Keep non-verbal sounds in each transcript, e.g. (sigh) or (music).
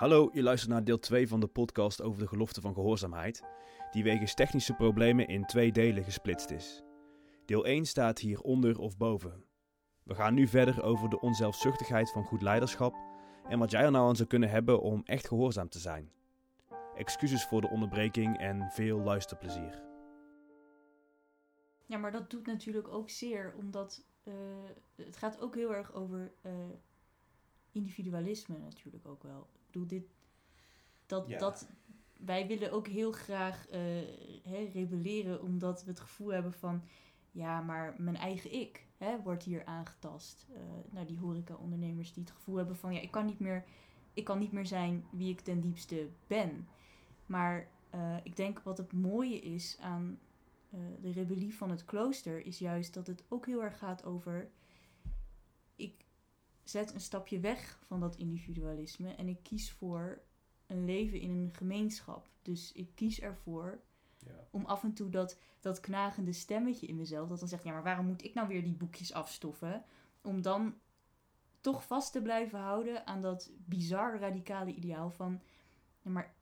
Hallo, je luistert naar deel 2 van de podcast over de gelofte van gehoorzaamheid, die wegens technische problemen in twee delen gesplitst is. Deel 1 staat hier onder of boven. We gaan nu verder over de onzelfzuchtigheid van goed leiderschap en wat jij er nou aan zou kunnen hebben om echt gehoorzaam te zijn. Excuses voor de onderbreking en veel luisterplezier. Ja, maar dat doet natuurlijk ook zeer, omdat uh, het gaat ook heel erg over uh, individualisme natuurlijk ook wel. Bedoel, dit, dat, Ja. dat, wij willen ook heel graag eh hè, rebelleren omdat we het gevoel hebben van, ja, maar mijn eigen ik hè, wordt hier aangetast. Eh nou, die horeca-ondernemers die het gevoel hebben van, ja, ik kan niet meer, ik kan niet meer zijn wie ik ten diepste ben. Maar eh, ik denk wat het mooie is aan de rebellie van het klooster is juist dat het ook heel erg gaat over. Zet een stapje weg van dat individualisme en ik kies voor een leven in een gemeenschap. Dus ik kies ervoor Ja. om af en toe dat, dat knagende stemmetje in mezelf, dat dan zegt: ja, maar waarom moet ik nou weer die boekjes afstoffen? Om dan toch vast te blijven houden aan dat bizar radicale ideaal van: ja, maar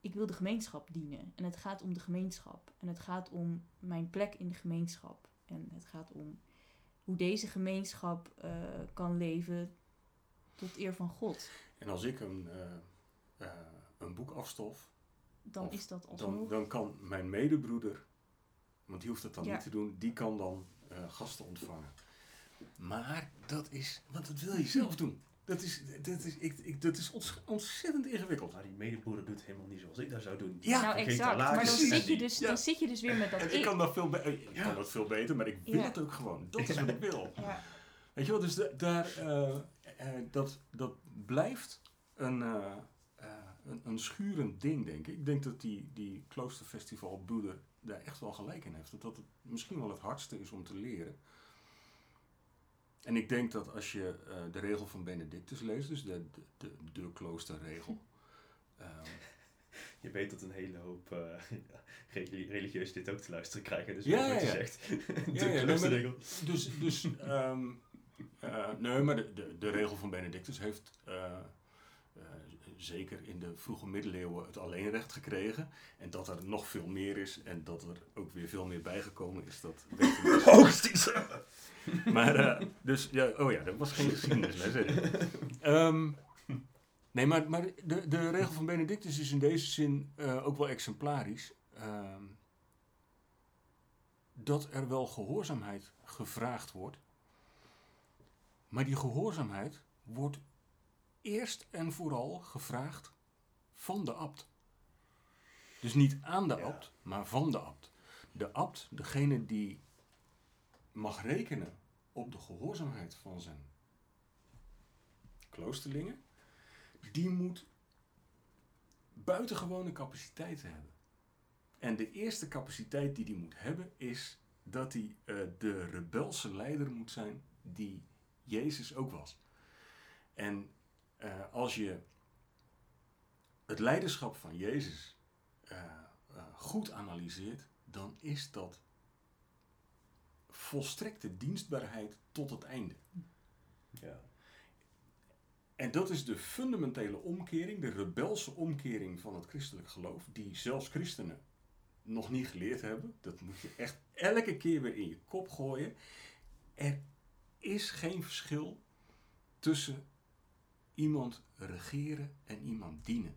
ik wil de gemeenschap dienen. En het gaat om de gemeenschap. En het gaat om mijn plek in de gemeenschap. En het gaat om hoe deze gemeenschap eh, kan leven tot eer van God. En als ik een, eh, eh, een boek afstof, Dan Of is dat dan, dan kan mijn medebroeder, want die hoeft het dan Ja. niet te doen, die kan dan gasten ontvangen. Maar dat is, want dat wil je zelf doen. Dat is, dat is, ik, ik, dat is ontzettend ingewikkeld. Maar die medebroeder doet helemaal niet zoals ik dat zou doen. Ja, nou, exact. de Maar dan zit, je dus, Ja. dan zit je dus weer met dat En ik. ik kan dat veel, be- ik Ja. kan dat veel beter, maar ik wil Ja. het ook gewoon. Dat is wat ik wil. Ja. Weet je wel, dus da- daar, eh, eh, dat, dat blijft een, eh, eh, een, een schurend ding, denk ik. Ik denk dat die, die kloosterfestival broeder daar echt wel gelijk in heeft. Dat dat het misschien wel het hardste is om te leren. En ik denk dat als je eh, de regel van Benedictus leest, dus de, de, de, de kloosterregel. (laughs) Je weet dat een hele hoop (laughs) reli- religieus dit ook te luisteren krijgen. Dus Ja, wat ja, je ja. zegt. (laughs) De ja, kloosterregel. Dus, dus ehm, eh, nee, maar de, de, de regel van Benedictus heeft zeker in de vroege middeleeuwen het alleenrecht gekregen. En dat er nog veel meer is en dat er ook weer veel meer bijgekomen is, dat weten we. Hoogstens. Maar, eh, dus, ja, oh ja, dat was geen geschiedenisles. hè. Ehm, nee, maar, maar de, de regel van Benedictus is in deze zin eh, ook wel exemplarisch. Ehm, dat er wel gehoorzaamheid gevraagd wordt. Maar die gehoorzaamheid wordt eerst en vooral gevraagd van de abt. Dus niet aan de abt, maar van de abt. De abt, degene die mag rekenen op de gehoorzaamheid van zijn kloosterlingen, die moet buitengewone capaciteiten hebben. En de eerste capaciteit die die moet hebben is dat hij eh, de rebelse leider moet zijn die Jezus ook was. En eh, als je het leiderschap van Jezus eh, eh, goed analyseert, dan is dat volstrekte dienstbaarheid tot het einde. Ja. En dat is de fundamentele omkering, de rebelse omkering van het christelijk geloof, die zelfs christenen nog niet geleerd hebben. Dat moet je echt elke keer weer in je kop gooien. Er is geen verschil tussen iemand regeren en iemand dienen.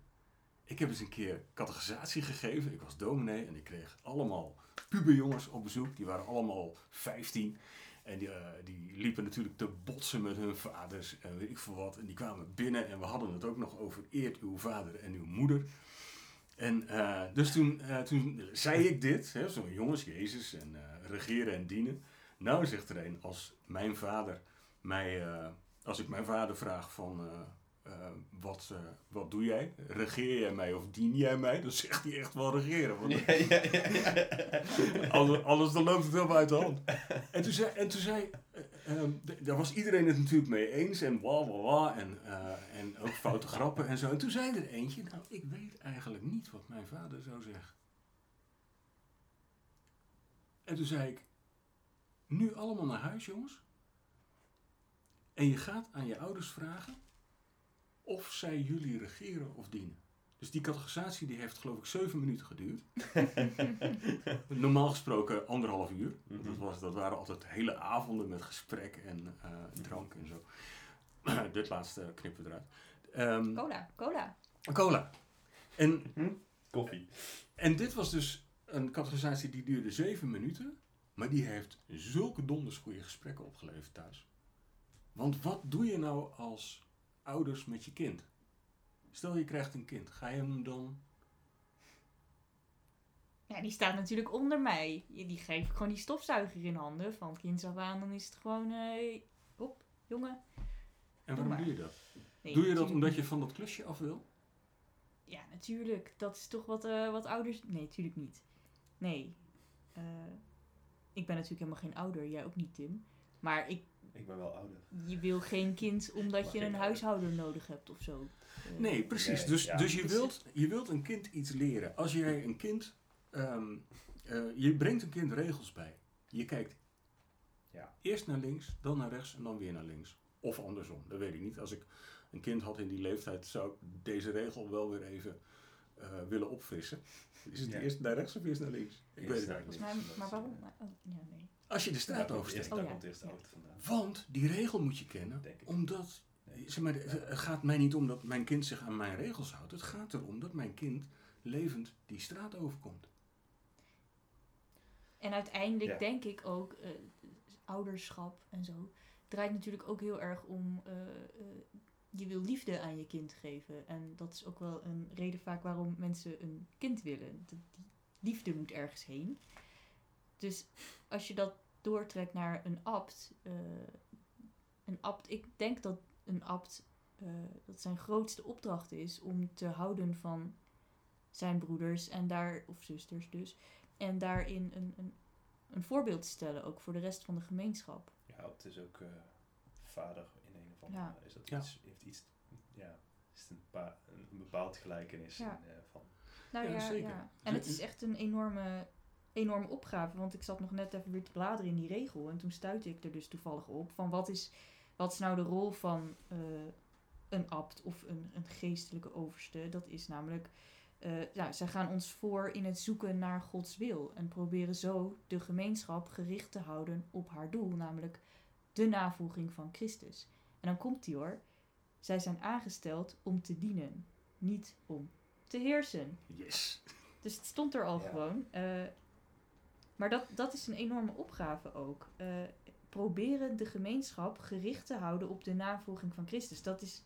Ik heb eens een keer catechisatie gegeven. Ik was dominee en ik kreeg allemaal puberjongens op bezoek. Die waren allemaal 15. En die, eh, die liepen natuurlijk te botsen met hun vaders en weet ik veel wat. En die kwamen binnen en we hadden het ook nog over eert uw vader en uw moeder. En eh, dus toen, eh, toen zei ik dit, hè, zo jongens, Jezus en regeren en dienen. Nou zegt er een, als mijn vader mij, als ik mijn vader vraag van eh, eh, wat, eh, wat doe jij? Regeer jij mij of dien jij mij? Dan zegt hij echt wel regeren. Want Ja, ja, ja, ja. (laughs) Anders, anders dan loopt het helemaal uit de hand. En toen zei, en toen zei eh, ehm, daar was iedereen het natuurlijk mee eens en wa wa wa en, en ook foute (laughs) grappen en zo. En toen zei er eentje, nou ik weet eigenlijk niet wat mijn vader zou zeggen. En toen zei ik, nu allemaal naar huis jongens. En je gaat aan je ouders vragen of zij jullie regeren of dienen. Dus die categorisatie die heeft geloof ik zeven minuten geduurd. (laughs) Normaal gesproken anderhalf uur. Mhm. Dat, was, dat waren altijd hele avonden met gesprek en eh, drank en zo. (clears throat) Dit laatste knippen we eruit. Ehm, Cola, cola. cola. En, Koffie. en dit was dus een categorisatie die duurde zeven minuten. Maar die heeft zulke donders goede gesprekken opgeleverd thuis. Want wat doe je nou als ouders met je kind? Stel je krijgt een kind. Ga je hem dan... Ja, die staat natuurlijk onder mij. Die geef ik gewoon die stofzuiger in handen. Van kinds af aan, dan is het gewoon... eh hop, jongen. En waarom doe je dat? Nee, doe je dat omdat je van dat klusje af wil? Ja, natuurlijk. Dat is toch wat, eh, wat ouders... Nee, natuurlijk niet. Nee. Eh, ik ben natuurlijk helemaal geen ouder. Jij ook niet, Tim. Maar ik, Ik ben wel ouder. je wil geen kind omdat Maar je een ouder. huishouden nodig hebt of zo. Eh, Nee, precies. Nee, dus ja. dus je, wilt, je wilt een kind iets leren. Als jij een kind... ehm, eh, je brengt een kind regels bij. Je kijkt Ja. eerst naar links, dan naar rechts en dan weer naar links. Of andersom, dat weet ik niet. Als ik een kind had in die leeftijd, zou ik deze regel wel weer even eh, willen opfrissen. Is het Ja. eerst naar rechts of eerst naar links? Ik Eerst weet het eigenlijk niet. Volgens mij, Dat maar is, waarom? Maar- oh, ja, nee. Als je de straat oversteekt. Oh, daar ja. komt eerst de Ja. auto vandaan. Want die regel moet je kennen, Denk ik. omdat... Zeg maar, het gaat mij niet om dat mijn kind zich aan mijn regels houdt. Het gaat erom dat mijn kind levend die straat overkomt. En uiteindelijk Ja. denk ik ook, eh, ouderschap en zo, draait natuurlijk ook heel erg om, eh, eh, je wil liefde aan je kind geven. En dat is ook wel een reden vaak waarom mensen een kind willen. De- die liefde moet ergens heen. Dus als je dat doortrekt naar een abt, eh, een abt, ik denk dat een abt, eh, dat zijn grootste opdracht is om te houden van zijn broeders en daar, of zusters dus, en daarin een, een, een voorbeeld te stellen, ook voor de rest van de gemeenschap. Ja, het is ook eh, vader in een of andere... Ja. Is dat Ja. iets... Heeft iets... Ja, is het een, paar, een, bepaald gelijkenis Ja. in, eh, van... Nou Ja, ja, zeker. ja. En het is echt een enorme, enorme opgave, want ik zat nog net even weer te bladeren in die regel en toen stuitte ik er dus toevallig op van wat is, wat is nou de rol van eh, een abt of een, een geestelijke overste. Dat is namelijk, ja, zij gaan ons voor in het zoeken naar Gods wil en proberen zo de gemeenschap gericht te houden op haar doel, namelijk de navolging van Christus. En dan komt die hoor. Zij zijn aangesteld om te dienen, niet om te heersen. Yes. Dus het stond er al Ja. gewoon. Eh, maar dat, dat is een enorme opgave ook. Eh, proberen de gemeenschap gericht te houden op de navolging van Christus. Dat is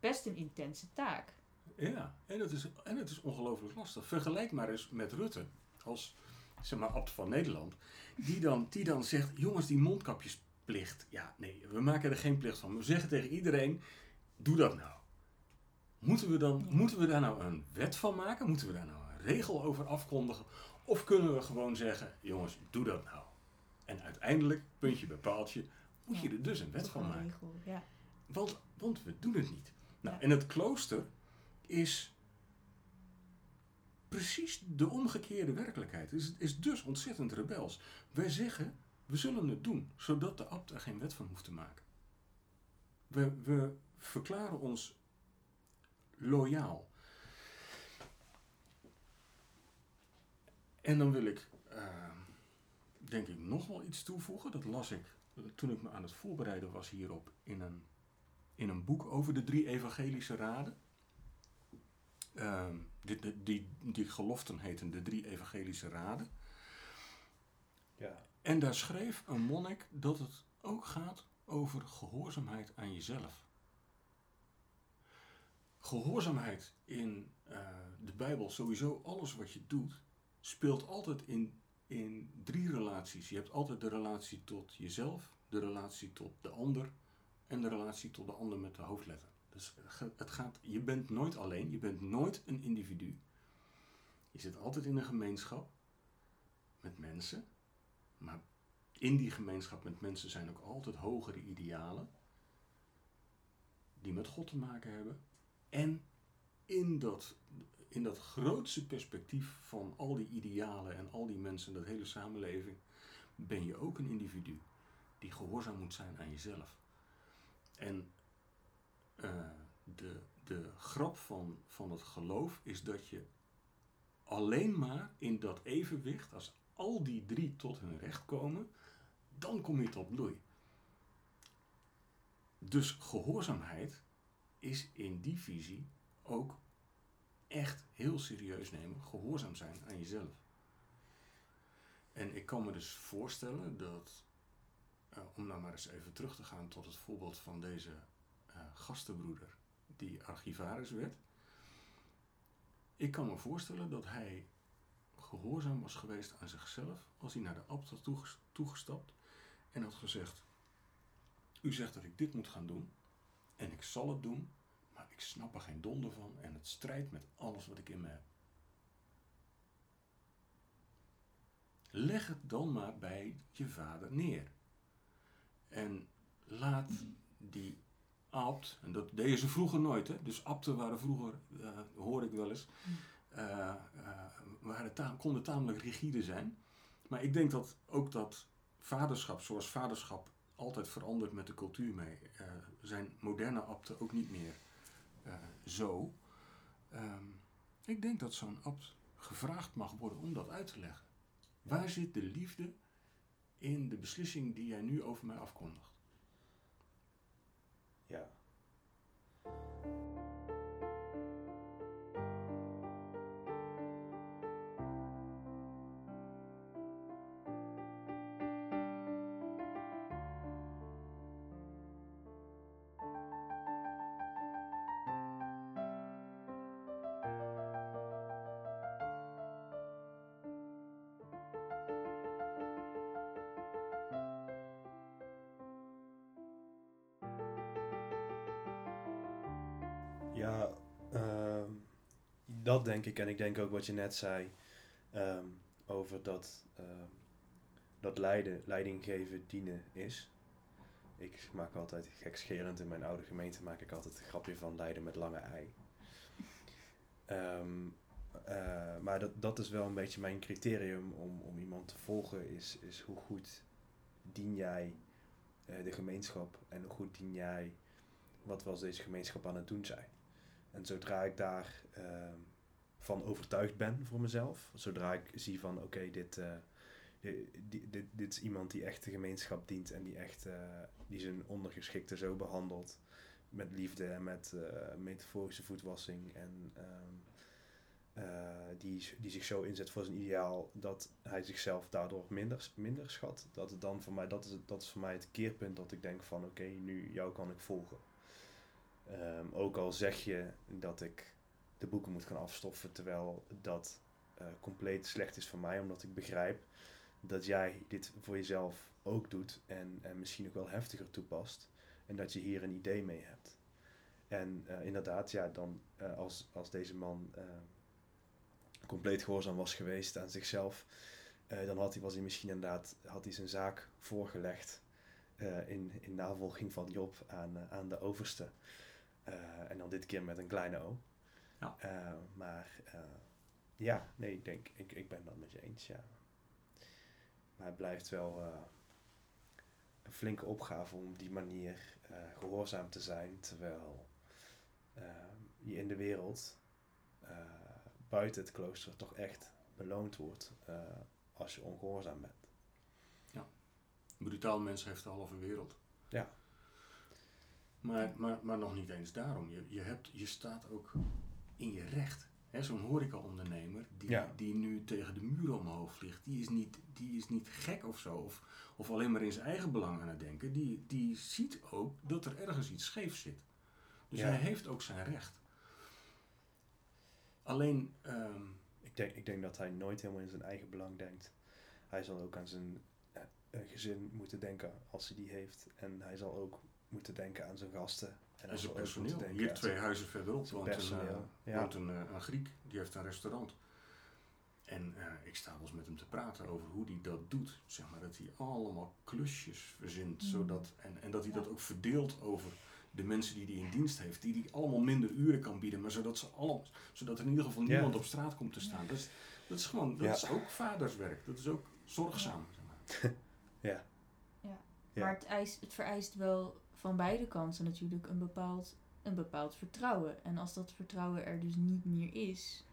best een intense taak. Ja, en het is, en het is ongelooflijk lastig. Vergelijk maar eens met Rutte, als zeg maar, abt van Nederland, die dan, die dan zegt: jongens, die mondkapjesplicht. Ja, nee, we maken er geen plicht van. We zeggen tegen iedereen: doe dat nou. Moeten we, dan, moeten we daar nou een wet van maken? Moeten we daar nou een regel over afkondigen? Of kunnen we gewoon zeggen: jongens, doe dat nou. En uiteindelijk, puntje bij paaltje, moet je er dus een wet van maken. Ja. Want, want we doen het niet. Nou. En het klooster is precies de omgekeerde werkelijkheid. Het is, is dus ontzettend rebels. Wij zeggen, we zullen het doen, zodat de abt er geen wet van hoeft te maken. We, we verklaren ons loyaal. En dan wil ik, eh, denk ik, nog wel iets toevoegen. Dat las ik eh, toen ik me aan het voorbereiden was hierop in een, in een boek over de drie evangelische raden. Ehm, die, die, die, die geloften heten de drie evangelische raden. Ja, En daar schreef een monnik dat het ook gaat over gehoorzaamheid aan jezelf. Gehoorzaamheid in eh, de Bijbel, sowieso alles wat je doet, speelt altijd in, in drie relaties. Je hebt altijd de relatie tot jezelf, de relatie tot de ander en de relatie tot de ander met de hoofdletter. Dus het gaat, je bent nooit alleen, je bent nooit een individu. Je zit altijd in een gemeenschap met mensen, maar in die gemeenschap met mensen zijn ook altijd hogere idealen die met God te maken hebben. En in dat, in dat grootste perspectief van al die idealen en al die mensen, dat hele samenleving, ben je ook een individu die gehoorzaam moet zijn aan jezelf. En eh, de, de grap van, van het geloof is dat je alleen maar in dat evenwicht, als al die drie tot hun recht komen, dan kom je tot bloei. Dus gehoorzaamheid is in die visie ook echt heel serieus nemen, gehoorzaam zijn aan jezelf. En ik kan me dus voorstellen dat, uh, om nou maar eens even terug te gaan tot het voorbeeld van deze uh, gastenbroeder die archivaris werd. Ik kan me voorstellen dat hij gehoorzaam was geweest aan zichzelf als hij naar de abt had toegestapt en had gezegd: U zegt dat ik dit moet gaan doen en ik zal het doen, ik snap er geen donder van en het strijdt met alles wat ik in me heb. Leg het dan maar bij je vader neer. En laat die abt, en dat deden ze vroeger nooit, hè? dus abten waren vroeger, uh, hoor ik wel eens, uh, waren ta konden tamelijk rigide zijn. Maar ik denk dat ook dat vaderschap, zoals vaderschap altijd verandert met de cultuur mee, zijn moderne abten ook niet meer zo. Um, ik denk dat zo'n abt gevraagd mag worden om dat uit te leggen. Waar zit de liefde in de beslissing die jij nu over mij afkondigt? Ja, ehm, dat denk ik. En ik denk ook wat je net zei ehm, over dat, um, dat leiden, leiding geven, dienen is. Ik maak altijd gekscherend in mijn oude gemeente maak ik altijd een grapje van leiden met lange ei. Uh, maar dat, dat is wel een beetje mijn criterium om, om iemand te volgen, is, is hoe goed dien jij uh, de gemeenschap en hoe goed dien jij wat was deze gemeenschap aan het doen zijn. En zodra ik daar uh, van overtuigd ben voor mezelf, zodra ik zie van oké, dit, uh, dit, dit, dit, is iemand die echt de gemeenschap dient en die echt uh, die zijn ondergeschikte zo behandelt met liefde en met metaforische voetwassing en um, die, die zich zo inzet voor zijn ideaal dat hij zichzelf daardoor minder, minder schat. Dat, het dan voor mij, dat, is, dat is voor mij het keerpunt dat ik denk van oké, nu jou kan ik volgen. Um, ook al zeg je dat ik de boeken moet gaan afstoffen, terwijl dat uh, compleet slecht is voor mij, omdat ik begrijp dat jij dit voor jezelf ook doet en, en misschien ook wel heftiger toepast en dat je hier een idee mee hebt. En uh, inderdaad, ja, dan uh, als, als deze man compleet gehoorzaam was geweest aan zichzelf, dan had hij, was hij misschien inderdaad had hij zijn zaak voorgelegd in, in navolging van Job aan, aan de overste. Uh, en dan dit keer met een kleine O. Ja. Uh, maar uh, ja, nee, ik denk, ik, ik ben dat met je eens, ja. Maar het blijft wel een flinke opgave om op die manier gehoorzaam te zijn, terwijl je in de wereld buiten het klooster toch echt beloond wordt als je ongehoorzaam bent. Ja, brutaal mens heeft de halve wereld. Ja. Maar, maar, maar nog niet eens daarom. Je, je, hebt, je staat ook in je recht. Zo'n horecaondernemer die, die nu tegen de muur omhoog vliegt, die is niet, die is niet gek of zo. Of, of alleen maar in zijn eigen belang aan het denken. Die, die ziet ook dat er ergens iets scheef zit. Dus hij heeft ook zijn recht. Alleen. Um, ik, denk, ik denk dat hij nooit helemaal in zijn eigen belang denkt. Hij zal ook aan zijn uh, gezin moeten denken als hij die heeft. En hij zal ook moeten denken aan zijn gasten. En, en zijn personeel. Hier twee huizen verderop woont, een, uh, ja. woont een, uh, een, Griek, die heeft een restaurant. En uh, ik sta wel eens met hem te praten over hoe hij dat doet. Zeg maar dat hij allemaal klusjes verzint. Mm. Zodat, en, en dat hij dat ook verdeelt over de mensen die hij in dienst heeft. Die hij allemaal minder uren kan bieden. Maar zodat, ze allemaal, zodat er in ieder geval niemand op straat komt te staan. Dat is, dat is gewoon, dat is ook vaderswerk. Dat is ook zorgzaam. Zeg maar. (laughs) ja. ja. Maar het, eist, het vereist wel van beide kanten natuurlijk een bepaald een bepaald vertrouwen. En als dat vertrouwen er dus niet meer is,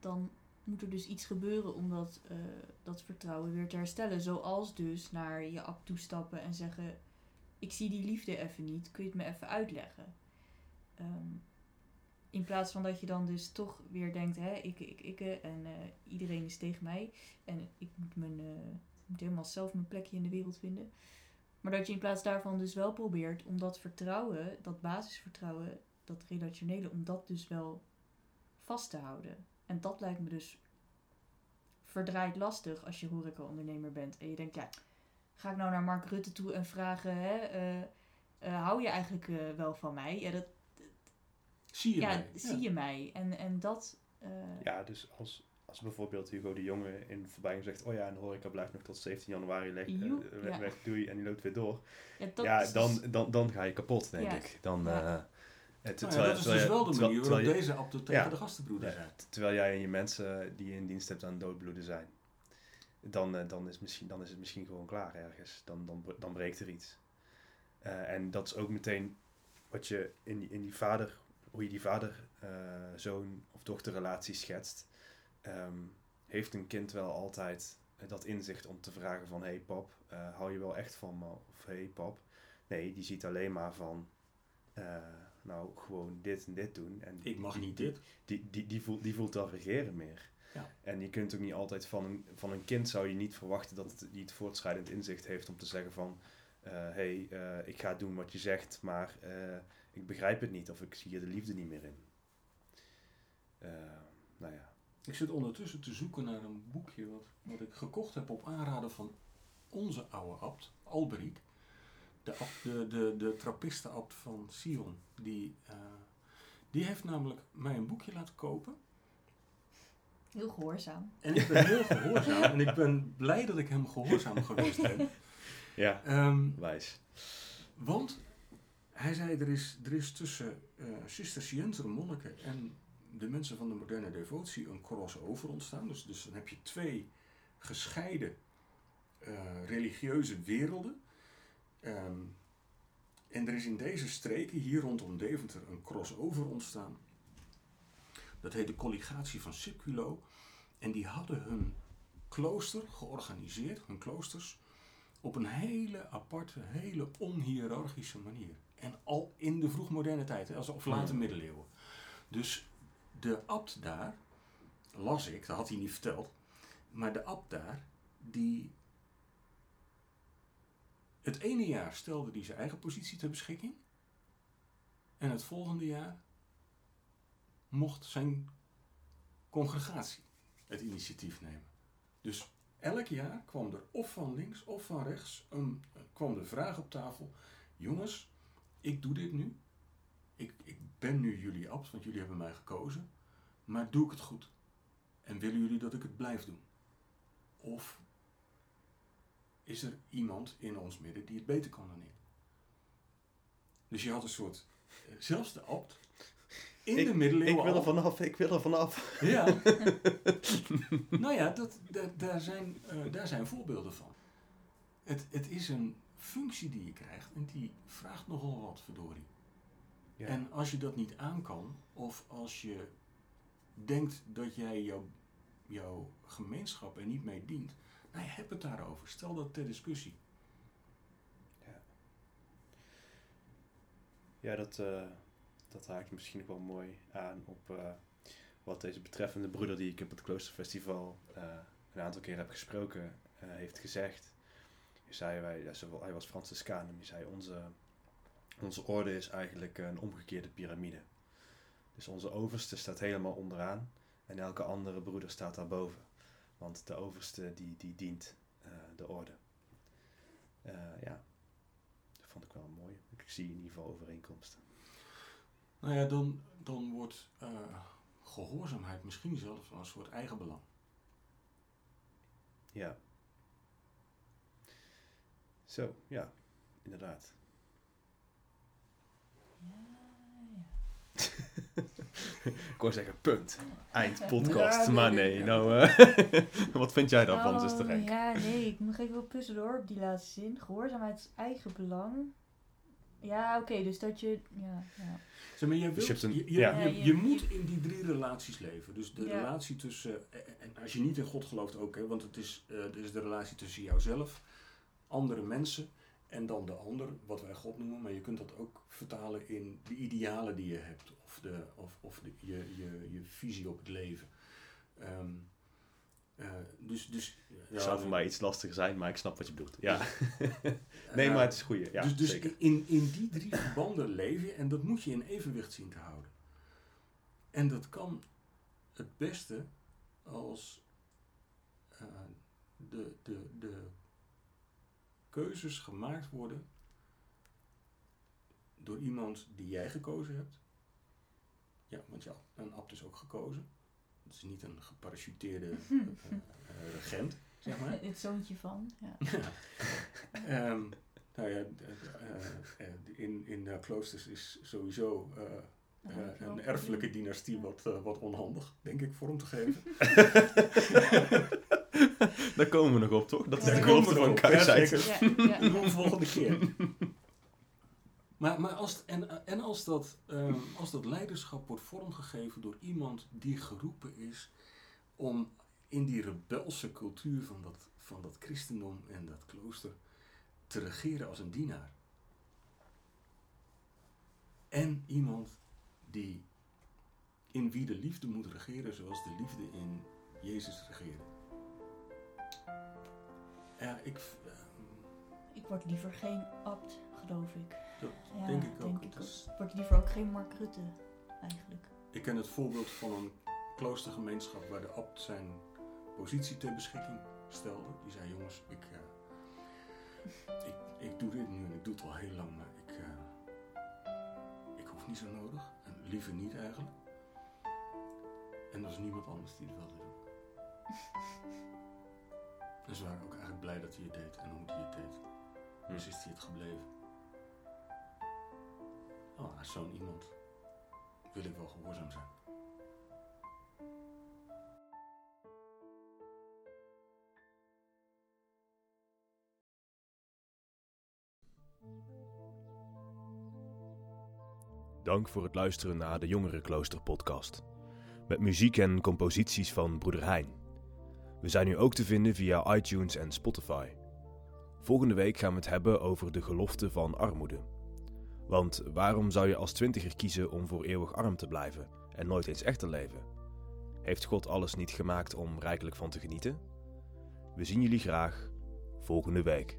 dan moet er dus iets gebeuren om dat, eh, dat vertrouwen weer te herstellen. Zoals dus naar je app toestappen en zeggen: Ik zie die liefde even niet, kun je het me even uitleggen? Ehm, in plaats van dat je dan dus toch weer denkt: hè, ik, ik, ik en eh, iedereen is tegen mij en ik moet, mijn, eh, moet helemaal zelf mijn plekje in de wereld vinden. Maar dat je in plaats daarvan dus wel probeert om dat vertrouwen, dat basisvertrouwen, dat relationele, om dat dus wel vast te houden. En dat lijkt me dus verdraaid lastig als je horecaondernemer bent. En je denkt, ja, ga ik nou naar Mark Rutte toe en vragen, hè, eh, eh, hou je eigenlijk eh, wel van mij? Ja, dat, Zie je ja, mij? zie je mij? En, en dat... Ja, dus als, als bijvoorbeeld Hugo de Jonge in de voorbijgang zegt... Oh ja, en de horeca blijft nog tot 17 januari leg, eh, Joep, weg, ja. weg, doei, en die loopt weer door. ja, dan, dus- dan, dan ga je kapot, denk Ja. ik. Dan, Ja. eh, eh, Nou terwijl- ja, dat is terwijl dus wel de manier terwijl waarop deze tegen Ja. de gastenbroeder zijn. terwijl jij en je mensen die je in dienst hebt aan het doodbloeden zijn. Dan, eh, dan, is, misschien, dan is het misschien gewoon klaar ergens. Dan, dan, dan breekt er iets. Eh, en dat is ook meteen wat je in die, in die vader, hoe je die vader-zoon of dochterrelatie schetst. Ehm, heeft een kind wel altijd eh, dat inzicht om te vragen van... Hey pap, eh, hou je wel echt van me? Of hey pap. Nee, die ziet alleen maar van... eh, nou, gewoon dit en dit doen. En Ik mag niet dit. die, die, die, voelt, die voelt dat regeren meer. Ja. En je kunt ook niet altijd van een, van een kind zou je niet verwachten dat het, die het voortschrijdend inzicht heeft om te zeggen van hé, hey, ik ga doen wat je zegt, maar ik begrijp het niet of ik zie hier de liefde niet meer in. Nou ja. Ik zit ondertussen te zoeken naar een boekje wat, wat ik gekocht heb op aanraden van onze oude abt, Alberiek. De, abt- de, de, de trappistenabt van Sion. Die, eh, die heeft namelijk mij een boekje laten kopen. heel gehoorzaam. En ik ben heel gehoorzaam. en ik ben blij dat ik hem gehoorzaam geweest ben. (laughs) Ja, Ehm, wijs. Want hij zei, er is, er is tussen eh Cisterciënzer monniken en de mensen van de moderne devotie een crossover ontstaan. Dus, dus dan heb je twee gescheiden eh, religieuze werelden. Ehm, en er is in deze streken, hier rondom Deventer, een crossover ontstaan. Dat heet de colligatie van Siculo. En die hadden hun klooster georganiseerd, hun kloosters, op een hele aparte, hele onhiërarchische manier. En al in de vroegmoderne tijd, of late middeleeuwen. Dus de abt daar, las ik, dat had hij niet verteld, maar de abt daar, die. Het ene jaar stelde hij zijn eigen positie ter beschikking. En het volgende jaar mocht zijn congregatie het initiatief nemen. Dus elk jaar kwam er of van links of van rechts een, kwam de vraag op tafel: Jongens, ik doe dit nu. Ik, ik ben nu jullie abt, want jullie hebben mij gekozen. Maar doe ik het goed? En willen jullie dat ik het blijf doen? Of is er iemand in ons midden die het beter kan dan ik? Dus je had een soort, eh, zelfs de abt, in de middeleeuwen Ik wil er vanaf, ik wil er vanaf. ja. (laughs) nou ja, dat, da- daar, zijn, eh, daar zijn voorbeelden van. Het, het is een functie die je krijgt en die vraagt nogal wat, verdorie. Ja. En als je dat niet aan kan, of als je denkt dat jij jouw, jouw gemeenschap er niet mee dient, nou ja, heb het daarover. Stel dat ter discussie. Ja, dat, eh, dat haakt misschien nog wel mooi aan op eh, wat deze betreffende broeder die ik op het Kloosterfestival eh, een aantal keer heb gesproken, heeft gezegd. Hij zei, wij, ja, hij was Franciscaan en hij zei, onze, onze orde is eigenlijk een omgekeerde piramide. Dus onze overste staat helemaal onderaan en elke andere broeder staat daarboven. Want de overste die, die dient eh, de orde. Eh, ja, dat vond ik wel mooi. Ik zie in ieder geval overeenkomsten. Nou ja, dan, dan wordt eh, gehoorzaamheid misschien zelfs wel een soort eigenbelang. Ja. Zo, ja, inderdaad. Ik wou zeggen, punt. Eind podcast. Ja, nee, maar nee, nou, eh, (laughs) wat vind jij daarvan, Oh, zuster Henk? Ja, nee, ik moet even wel tussendoor op die laatste zin. Gehoorzaamheid is eigen belang. Ja, oké, dus dat je... Ja, ja. Zeg maar, je, Dus je een- je, ja. moet in die drie relaties leven. Dus de Ja. relatie tussen, eh, en als je niet in God gelooft ook, hè, want het is, eh, het is de relatie tussen jouzelf, andere mensen en dan de ander, wat wij God noemen. Maar je kunt dat ook vertalen in de idealen die je hebt of, de, of, of de, je, je, je visie op het leven. Eh, dus, dus, Het zou voor mij iets lastiger zijn, maar ik snap wat je bedoelt. Ja. eh, (laughs) nee, maar het is goed. Ja, dus dus zeker. in, in die drie verbanden leef je en dat moet je in evenwicht zien te houden. En dat kan het beste als eh, de, de, de keuzes gemaakt worden door iemand die jij gekozen hebt. Ja, want ja, een abt is ook gekozen. Het is niet een geparachuteerde (laughs) eh, eh, regent, zeg maar. (laughs) Het zoontje van, ja. (laughs) Ehm, nou ja, eh, in, in eh, kloosters is sowieso een erfelijke dynastie wat, wat onhandig, denk ik, vorm te geven. (laughs) Daar komen we nog op, toch? Dat is Daar de gelofte van op, ja. Ja, (laughs) volgende keer. (laughs) Maar, maar als, en, en als, dat, ehm, als dat leiderschap wordt vormgegeven door iemand die geroepen is om in die rebelse cultuur van dat, van dat christendom en dat klooster te regeren als een dienaar. En iemand die in wie de liefde moet regeren zoals de liefde in Jezus regeerde. Ja, ik, ehm, Ik word liever geen abt, geloof ik. dat Ja, denk ik ook. denk ik is- word liever ook geen Mark Rutte, eigenlijk. Ik ken het voorbeeld van een kloostergemeenschap waar de abt zijn positie ter beschikking stelde. Die zei: Jongens, ik, eh, ik, ik doe dit nu en ik doe het al heel lang, maar ik, eh, ik hoef niet zo nodig. En liever niet eigenlijk. En er was niemand anders die het wilde doen. (laughs) En ze waren ook eigenlijk blij dat hij het deed en hoe hij het deed. Dus is hij het gebleven. Oh, als zo'n iemand wil ik wel gehoorzaam zijn. Dank voor het luisteren naar de Jongerenklooster podcast. Met muziek en composities van Broeder Hein. We zijn nu ook te vinden via iTunes en Spotify. Volgende week gaan we het hebben over de gelofte van armoede. Want waarom zou je als twintiger kiezen om voor eeuwig arm te blijven en nooit eens echt te leven? Heeft God alles niet gemaakt om rijkelijk van te genieten? We zien jullie graag volgende week.